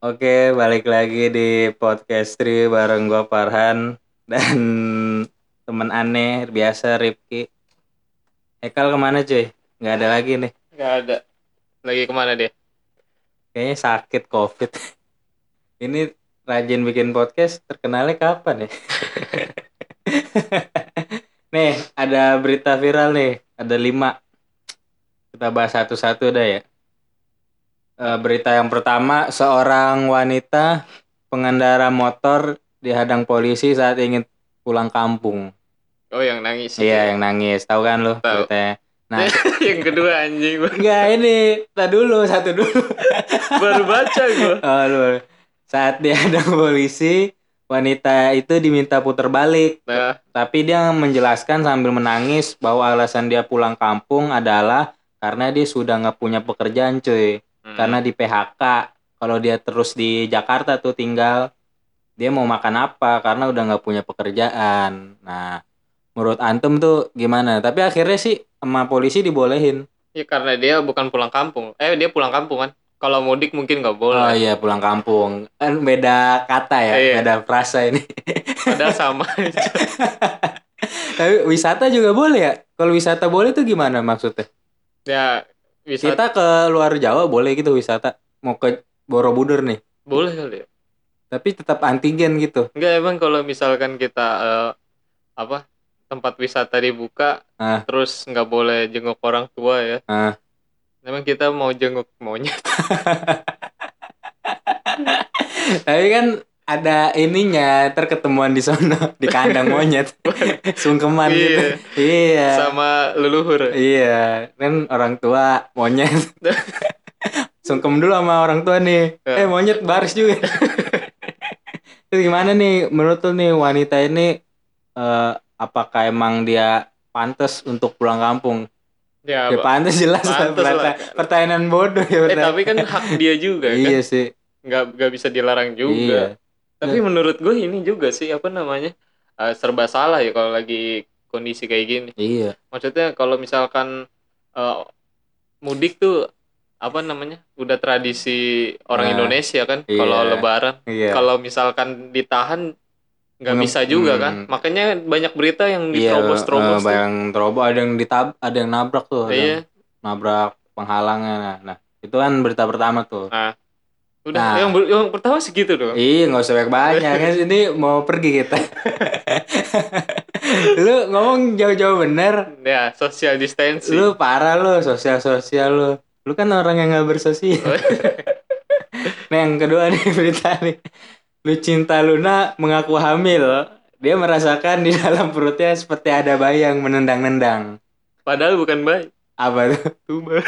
Oke, balik lagi di podcast Tri bareng gua Farhan dan temen aneh biasa Rifki. Ekal ke mana cuy? Nggak ada lagi nih. Gak ada. Lagi ke mana dia? Kayaknya sakit covid. Ini rajin bikin podcast terkenalnya kapan ya? nih, ada berita viral nih. Ada lima. Kita bahas satu-satu dah ya. Eh, berita yang pertama, seorang wanita pengendara motor dihadang polisi saat ingin pulang kampung. Oh yang nangis. Iya, yang nangis. Tahu kan lo Tahu. beritanya? Nah, yang kedua anjing enggak ini. Tak dulu, satu dulu. baru baca gua. Oh, lu. Saat dihadang polisi, wanita itu diminta putar balik. Nah, Tapi dia menjelaskan sambil menangis bahwa alasan dia pulang kampung adalah karena dia sudah nggak punya pekerjaan cuy. Hmm. Karena di PHK. Kalau dia terus di Jakarta tuh tinggal, dia mau makan apa karena udah nggak punya pekerjaan. Nah, menurut Antum tuh gimana? Tapi akhirnya sih sama polisi dibolehin. ya karena dia bukan pulang kampung. Eh dia pulang kampung kan. Kalau mudik mungkin nggak Oh boleh. iya pulang kampung. Kan beda kata ya, Iya. beda frasa ini. Padahal sama aja. Tapi wisata juga boleh ya? Kalau wisata boleh tuh gimana maksudnya? Ya bisa Kita ke luar Jawa boleh gitu wisata. Mau ke Borobudur nih. boleh kali ya. Tapi tetap antigen gitu. Enggak emang kalau misalkan kita eh, apa tempat wisata dibuka Ah. terus nggak boleh jenguk orang tua ya. Ah. Emang kita mau jenguk monyet. Tapi kan ada ininya terketemuan di sono di kandang monyet. Sungkeman gitu. Iya. Iya. sama leluhur. Iya, kan orang tua monyet. Sungkem dulu sama orang tua nih. Ya. Eh monyet baris juga. Terus gimana nih menurut lu nih wanita ini eh, apakah emang dia pantas untuk pulang kampung? Ya, Ya pantas jelas. Pantes lah. Perta- Pertanyaan bodoh ya Eh tapi kan hak dia juga kan. Iya sih. nggak nggak bisa dilarang Iya. Tapi menurut gue ini juga sih apa namanya eh, serba salah ya kalau lagi kondisi kayak gini. Iya. Maksudnya kalau misalkan eh, mudik tuh apa namanya udah tradisi orang Nah, Indonesia kan iya. kalau Lebaran. Iya. Kalau misalkan ditahan nggak bisa juga hmm. kan. Makanya banyak berita yang Iya, diterobos-terobos. eh, tuh. yang terobos ada yang ditab ada yang nabrak tuh, Iya. nabrak penghalangnya. Nah, nah, itu kan berita pertama tuh. Udah Nah. yang, yang pertama segitu dong. Iya nggak usah banyak banyak kan ini mau pergi kita. lu ngomong jauh-jauh bener. Ya, social distancing. Lu parah lu sosial sosial lu. Lu kan orang yang nggak bersosial. nah yang kedua nih berita nih. Lucinta Luna mengaku hamil. Dia merasakan di dalam perutnya seperti ada bayi yang menendang-nendang. Padahal bukan baik. Apa tuh? Tumor.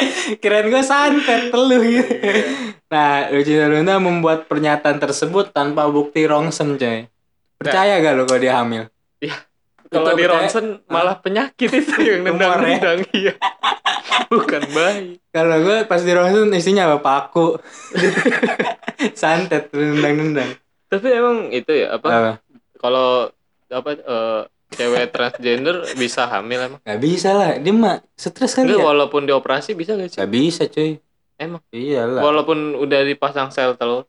Keren gue santet teluh gitu. Nah, Lucinta Luna membuat pernyataan tersebut tanpa bukti rongsen, coy. Percaya gak lo kalau dia hamil? Kalau Itu di ronsen malah penyakit itu yang Tumor ya? nendang-nendang iya. Bukan bayi. Kalau gue pas di rongsen isinya apa? Paku. santet, nendang-nendang. Tapi emang itu ya apa? Apa? Kalau apa eh, cewek transgender bisa hamil emang? Gak bisa lah, dia mah stres kali Enggak, ya? walaupun dioperasi bisa gak sih? Gak bisa, cuy. Emang? Iyalah. Walaupun udah dipasang sel telur.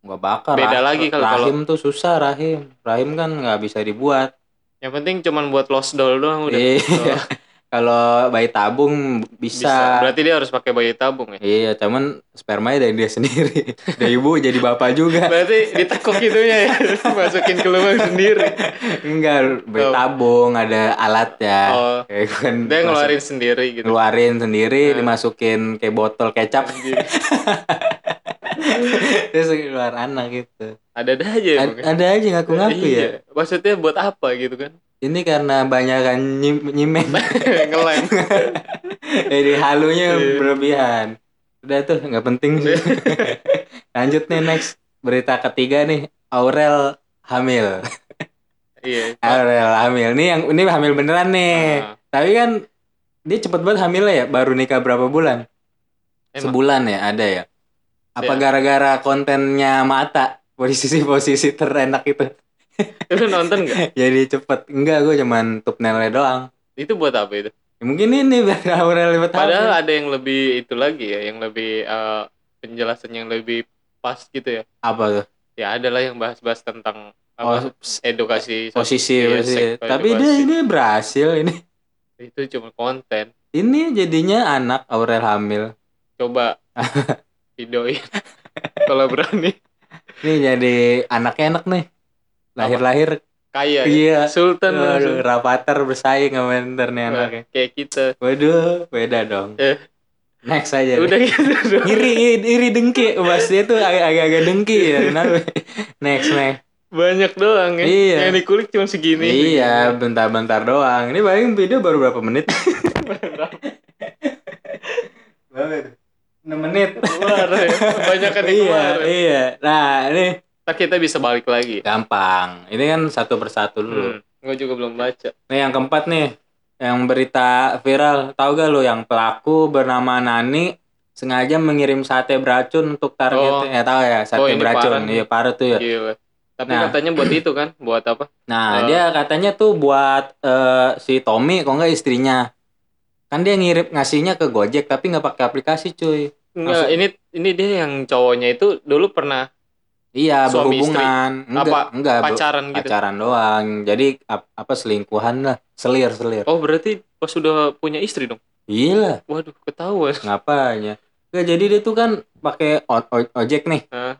Gak bakal. Beda lagi kalau- Rahim tuh susah, rahim. Rahim kan gak bisa dibuat. Yang penting cuman buat lost doll doang udah. Iya. Kalau bayi tabung bisa. bisa. Berarti dia harus pakai bayi tabung ya. Iya, cuman spermanya dari dia sendiri. Dari ibu jadi bapak juga. Berarti ditekuk itunya ya, masukin ke lubang sendiri. Enggak, bayi Oh. tabung ada alatnya. Oh, Kayak kan dia masuk- ngeluarin sendiri gitu. ngeluarin sendiri, Nah. dimasukin kayak botol kecap, Anjing. terus keluar anak gitu. Ada-ada aja A- emang. ada aja ngaku-ngaku ya. Iya. Maksudnya buat apa gitu kan? Ini karena banyak kan nyim- nyimen. Ngelem. Jadi halunya Iya. berlebihan. Udah tuh nggak penting sih. Lanjut nih next berita ketiga nih Aurel hamil. Iya. Aurel hamil. Nih yang ini hamil beneran nih. Ah, Tapi kan dia cepet banget hamilnya ya. Baru nikah berapa bulan? Emang? Sebulan ya ada ya. Apa Ya. gara-gara kontennya mata posisi-posisi terenak itu Lu nonton gak? jadi cepet enggak gue cuman thumbnailnya doang Itu buat apa itu? Ya, mungkin ini biar Aurel lewat Padahal ada yang lebih itu lagi ya, yang lebih eh, penjelasan yang lebih pas gitu ya. apa tuh? Ya adalah yang bahas-bahas tentang Oh, apa, edukasi posisi, Iya, posisi. Tapi dia edukasi. ini berhasil ini. itu cuma konten. Ini jadinya anak Aurel hamil. Coba videoin kalau berani. Ini jadi anaknya enak nih. Lahir-lahir Kaya. ya. iya. Sultan Aduh, langsung. Rapater bersaing sama ntar nih anaknya. kayak kita. Waduh, beda dong. Eh. Next aja. Udah deh. gitu doang. iri iri dengki bahasnya tuh agak- agak-agak dengki ya next next Banyak doang ya. Iya. Yang dikulik cuma segini. iya bentar-bentar doang ini paling video baru berapa menit berapa 6 menit Keluar ya. Banyak kan iya iya nah ini Ntar kita bisa balik lagi. gampang ini kan satu persatu dulu Hmm. Gue juga belum baca. nih yang keempat nih yang berita viral tahu gak lo yang pelaku bernama Nani sengaja mengirim sate beracun untuk targetnya ya tahu ya sate Oh, ini beracun iya parah tuh ya Gila. Tapi Nah. katanya buat itu kan, buat apa? Nah, Eh. dia katanya tuh buat eh, si Tommy, kok nggak istrinya. Kan dia ngirim ngasihnya ke Gojek tapi nggak pakai aplikasi, cuy. Enggak, Maksud- ini ini dia yang cowoknya itu dulu pernah Iya, Suami berhubungan. Enggak, Apa, enggak pacaran gitu. pacaran doang. Jadi ap- apa selingkuhan lah, selir-selir. Oh, berarti pas sudah punya istri dong. Gila, Waduh, ketahuan. ngapanya? Nggak, jadi dia tuh kan pakai ojek nih. Hah?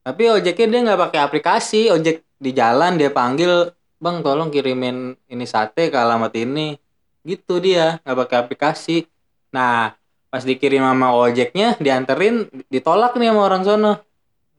Tapi ojeknya dia nggak pakai aplikasi, ojek di jalan dia panggil, "Bang, tolong kirimin ini sate ke alamat ini." Gitu dia, nggak pakai aplikasi. Nah, pas dikirim sama ojeknya, dianterin, ditolak nih sama orang sono.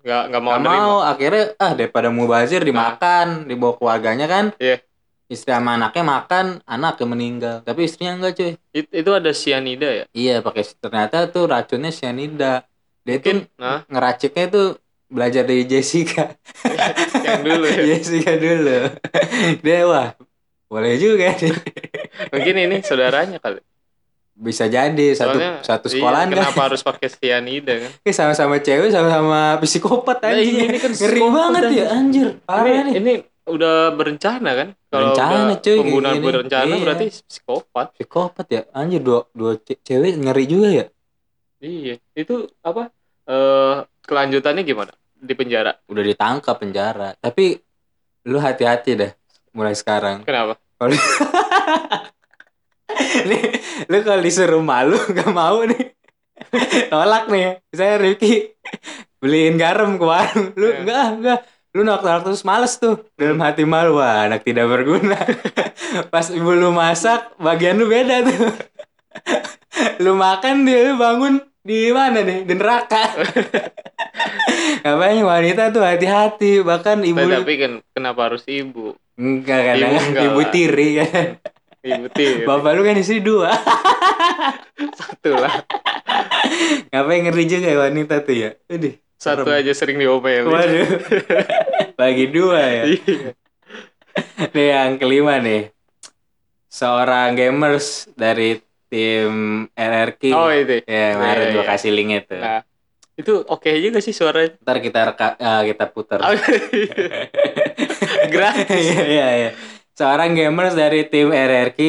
Enggak enggak mau Nggak nerima. mau, akhirnya ah daripada mubazir dimakan, dibawa keluarganya kan. Iya. Istri sama anaknya makan, anaknya meninggal. Tapi istrinya enggak, cuy. It- itu ada sianida ya? Iya, pakai ternyata tuh racunnya cyanida. Dia tuh Mungkin nah, ngeraciknya tuh belajar dari Jessica. yang dulu ya. Jessica dulu. Dia wah, boleh juga nih. Mungkin ini saudaranya kali. Bisa jadi satu Soalnya satu iya, sekolahan kan. kenapa harus pakai sianida kan? Sama-sama cewek, sama-sama psikopat Nah, anjing. ini- ini kan Ngeri psikopat, banget ya anjir. Parah ini, nih. ini udah berencana kan? Kalau Berencana, cuy, pembunuhan gini. berencana Iya. berarti psikopat. Psikopat ya. Anjir dua dua ce- cewek ngeri juga ya. Iya, itu apa? Eh kelanjutannya gimana? Di penjara. Udah ditangkap penjara. Tapi lu hati-hati dah mulai sekarang. Kenapa? nih, lu kalau disuruh malu gak mau nih. Tolak nih. Saya Rifki beliin garam ke warung. Lu Iya. enggak, enggak. Lu nolak-nolak terus males tuh. Dalam hati malu, wah anak tidak berguna. Pas ibu lu masak, bagian lu beda tuh. lu makan dia lu bangun di mana nih? Di neraka. Makanya wanita tuh hati-hati. Bahkan ibu Tapi kan kenapa harus ibu? enggak kadang Ibu enggak ibu tiri kan. Ibu tiri. Bapak lu kan istri dua. Satu lah. Ngapain ngeri juga ya wanita tuh ya? Aduh. Satu serem. aja sering diomelin. Waduh. Bagi dua ya. Iya. Nih yang kelima nih. Seorang gamers dari tim RRQ. Oh itu. Ya, kemarin Iya, gua iya. kasih link itu. Nah, itu oke juga sih suaranya. Ntar kita reka, eh, kita putar. Oh, Gratis. Iya, iya, iya. Seorang gamers dari tim RRQ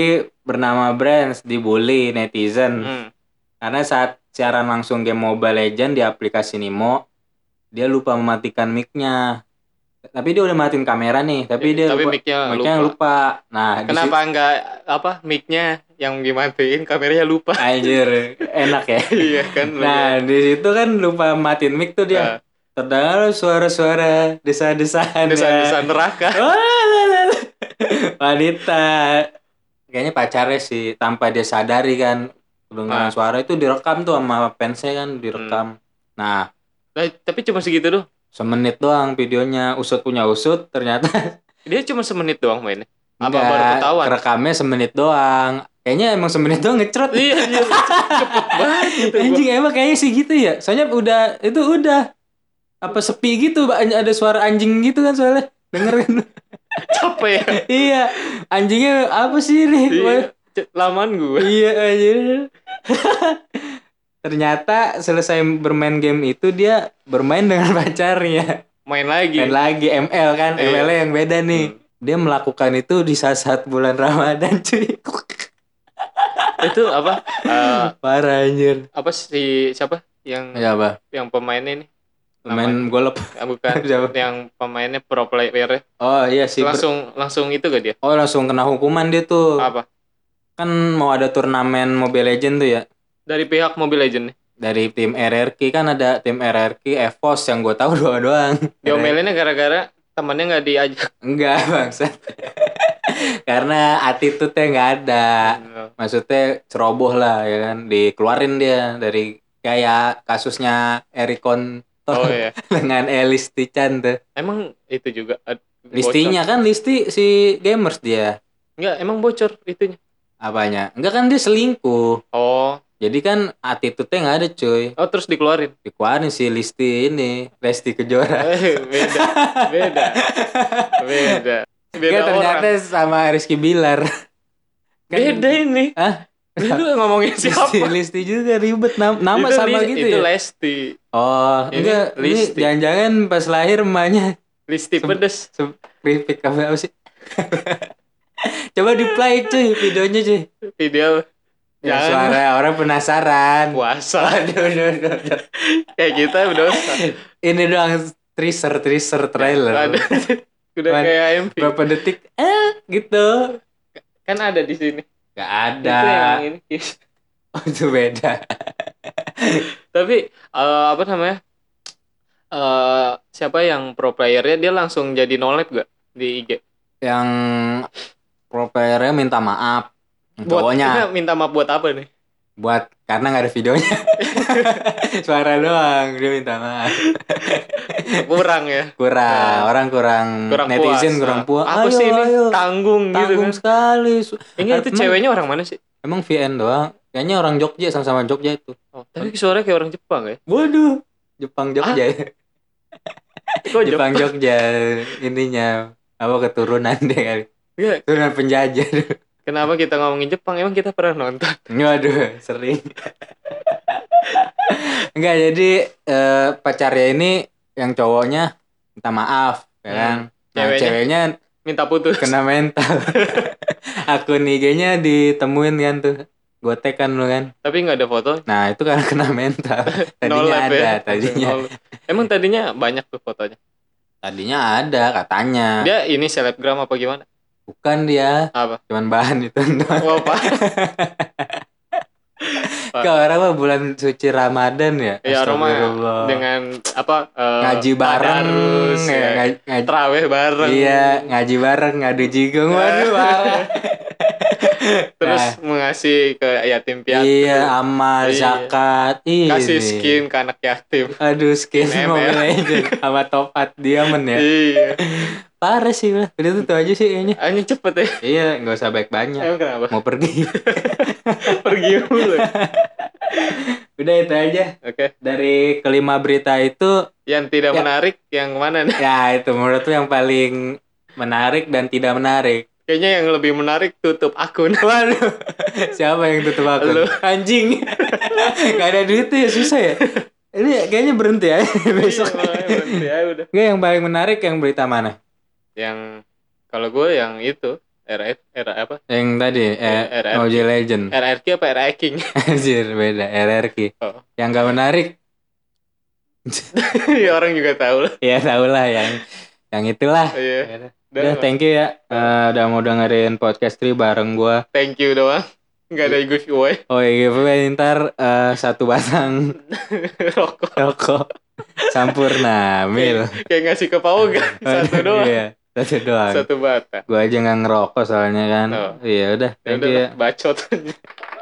bernama Brands dibully netizen. Hmm. Karena saat siaran langsung game Mobile Legend di aplikasi Nimo, dia lupa mematikan mic-nya. Tapi dia udah matiin kamera nih, tapi dia Tapi lupa. mic-nya mic-nya lupa. lupa. Nah, Kenapa enggak apa mic-nya yang dimatiin kameranya lupa? Anjir, enak ya. iya kan. Nah, di situ kan lupa matiin mic tuh dia. Nah, Terdengar suara-suara desa-desaan. desa-desa ya. neraka. Wah, lah, lah, lah. Wanita. Kayaknya pacarnya sih, tanpa dia sadari kan. Kedengaran Nah. suara itu direkam tuh sama fansnya kan, direkam. Nah, Nah, tapi cuma segitu doh. semenit doang videonya usut punya usut ternyata Dia cuma semenit doang mainnya. Apa baru ketahuan? kerekamnya semenit doang kayaknya emang semenit doang ngecrot Iya, iya. Cepet banget gitu. gua. anjing emang kayaknya sih gitu ya soalnya udah itu udah apa sepi gitu ada suara anjing gitu kan soalnya denger kan Capek ya. iya anjingnya apa sih nih Iya. Laman gue. iya anjir ternyata selesai bermain game itu dia bermain dengan pacarnya Main lagi. main lagi ML kan Iya. ML yang beda nih Hmm. dia melakukan itu di saat-saat bulan Ramadan cuy itu apa eh, Parah anjir. apa si siapa yang Ya apa? yang pemainnya ini Pemain golop. Bukan yang pemainnya pro player Oh iya sih. Langsung langsung itu gak dia Oh langsung kena hukuman dia tuh. apa Kan mau ada turnamen Mobile Legend tuh ya. dari pihak Mobile Legend nih Dari tim RRQ kan ada tim RRQ EVOS yang gue tahu doang doang. diomelinnya gara-gara temannya nggak diajak Enggak bangsat. Karena attitude-nya nggak ada. Maksudnya ceroboh lah ya kan. Dikeluarin dia dari kayak kasusnya Erikon oh iya dengan Elis Tichan tuh. emang itu juga ad- Listinya kan Listi si gamers dia. bocor. nggak emang bocor itunya Apanya? Enggak kan dia selingkuh. oh Jadi kan attitude-nya nggak ada cuy. oh terus dikeluarin Dikeluarin si Listi ini. Lesti Kejora. Eh, beda beda beda beda Enggak ternyata orang sama Rizky Bilar. Kan- beda ini Hah? Lu ngomongin Listi, siapa Listi juga ribet nam- nama Itu sama gitu itu ya. Lesti Oh, Ini enggak. Ini Listi. jangan-jangan pas lahir emaknya Listi Sem- pedes keripik apa apa sih? Coba di play cuy videonya cuy. video Ya, Jangan. suara orang penasaran. puasa Aduh, aduh, aduh, aduh. kayak kita berdosa Ini doang teaser teaser trailer. Udah Man. kayak MV Berapa detik? Eh, gitu. kan ada di sini Gak itu ada. yang ini Oh, itu beda. tapi eh, apa namanya eh siapa yang pro playernya dia langsung jadi nolep gak di IG Yang pro playernya minta maaf. Buat Cowoknya minta maaf buat apa nih buat karena nggak ada videonya. Suara doang dia minta maaf. kurang ya Kurang, orang kurang, kurang netizen puas. kurang Nah, puas. apa Ayo, sih ini ayo. tanggung, gitu Tanggung kan sekali. Ini itu Emang- ceweknya orang mana sih Emang VN doang. Kayaknya orang Jogja sama-sama Jogja itu. oh, tapi suaranya kayak orang Jepang ya Waduh. Jepang Jogja. kok Jepang Jepang Jogja ininya apa keturunan deh kali. Iya, Keturunan penjajah. Kenapa kita ngomongin Jepang emang kita pernah nonton Waduh, sering. Enggak, jadi eh, pacarnya ini yang cowoknya minta maaf, ya kan? Nah, Ceweknya? ceweknya minta putus kena mental. Akun IG-nya ditemuin kan tuh. Gotek kan lu kan. tapi nggak ada foto Nah, itu karena kena mental. Tadinya Nolep ada, ya. tadinya. Emang tadinya banyak tuh fotonya Tadinya ada katanya. dia ini selebgram apa gimana Bukan dia, apa cuman bahan itu oh apa Ke orang mah bulan suci Ramadan ya. ya Roma Astagfirullah. dengan apa eh, ngaji bareng tadarus, ya, ya. ngaj- ngaj- Terawih bareng iya ngaji bareng ngadu jigong waduh. terus Nah. mengasih ke yatim piatu. Iya amal Iya. zakat ini kasih skin ke anak yatim. Aduh skin Skin ML. Legend sama topat diamond ya. Iya. Parah sih lah udah tuh, tuh aja sih kayaknya. Hanya cepet ya? Iya nggak usah baik banyak emang kenapa? Mau pergi. Pergi dulu udah itu aja. Oke. Dari kelima berita itu yang tidak Ya. menarik yang mana? Nih ya itu menurut tuh yang paling menarik dan tidak menarik kayaknya yang lebih menarik tutup akun Waduh, siapa yang tutup akun? Lu. Anjing. Gak ada duit ya susah ya. Ini kayaknya berhenti ya besok. Iya, berhenti ya udah Gak yang paling menarik yang berita mana? yang kalau gue yang itu RF R apa Yang tadi eh Ya, RRQ. Mobile Legend. RRQ apa RR King Anjir beda RRQ. Oh. Yang gak menarik ya orang juga tahu lah ya tau lah yang yang itulah. iya Ya udah. Thank you ya. Eh, udah mau dengerin podcast Tri bareng gua. thank you doang nggak ada giveaway Oh iya, giveaway ntar eh, satu batang rokok rokok sampurna mil. kayak ngasih ke Pauga satu doang Iya, satu doang. satu bata Gua aja nggak ngerokok soalnya kan. Oh. Iya udah, ya thank you ya. bacot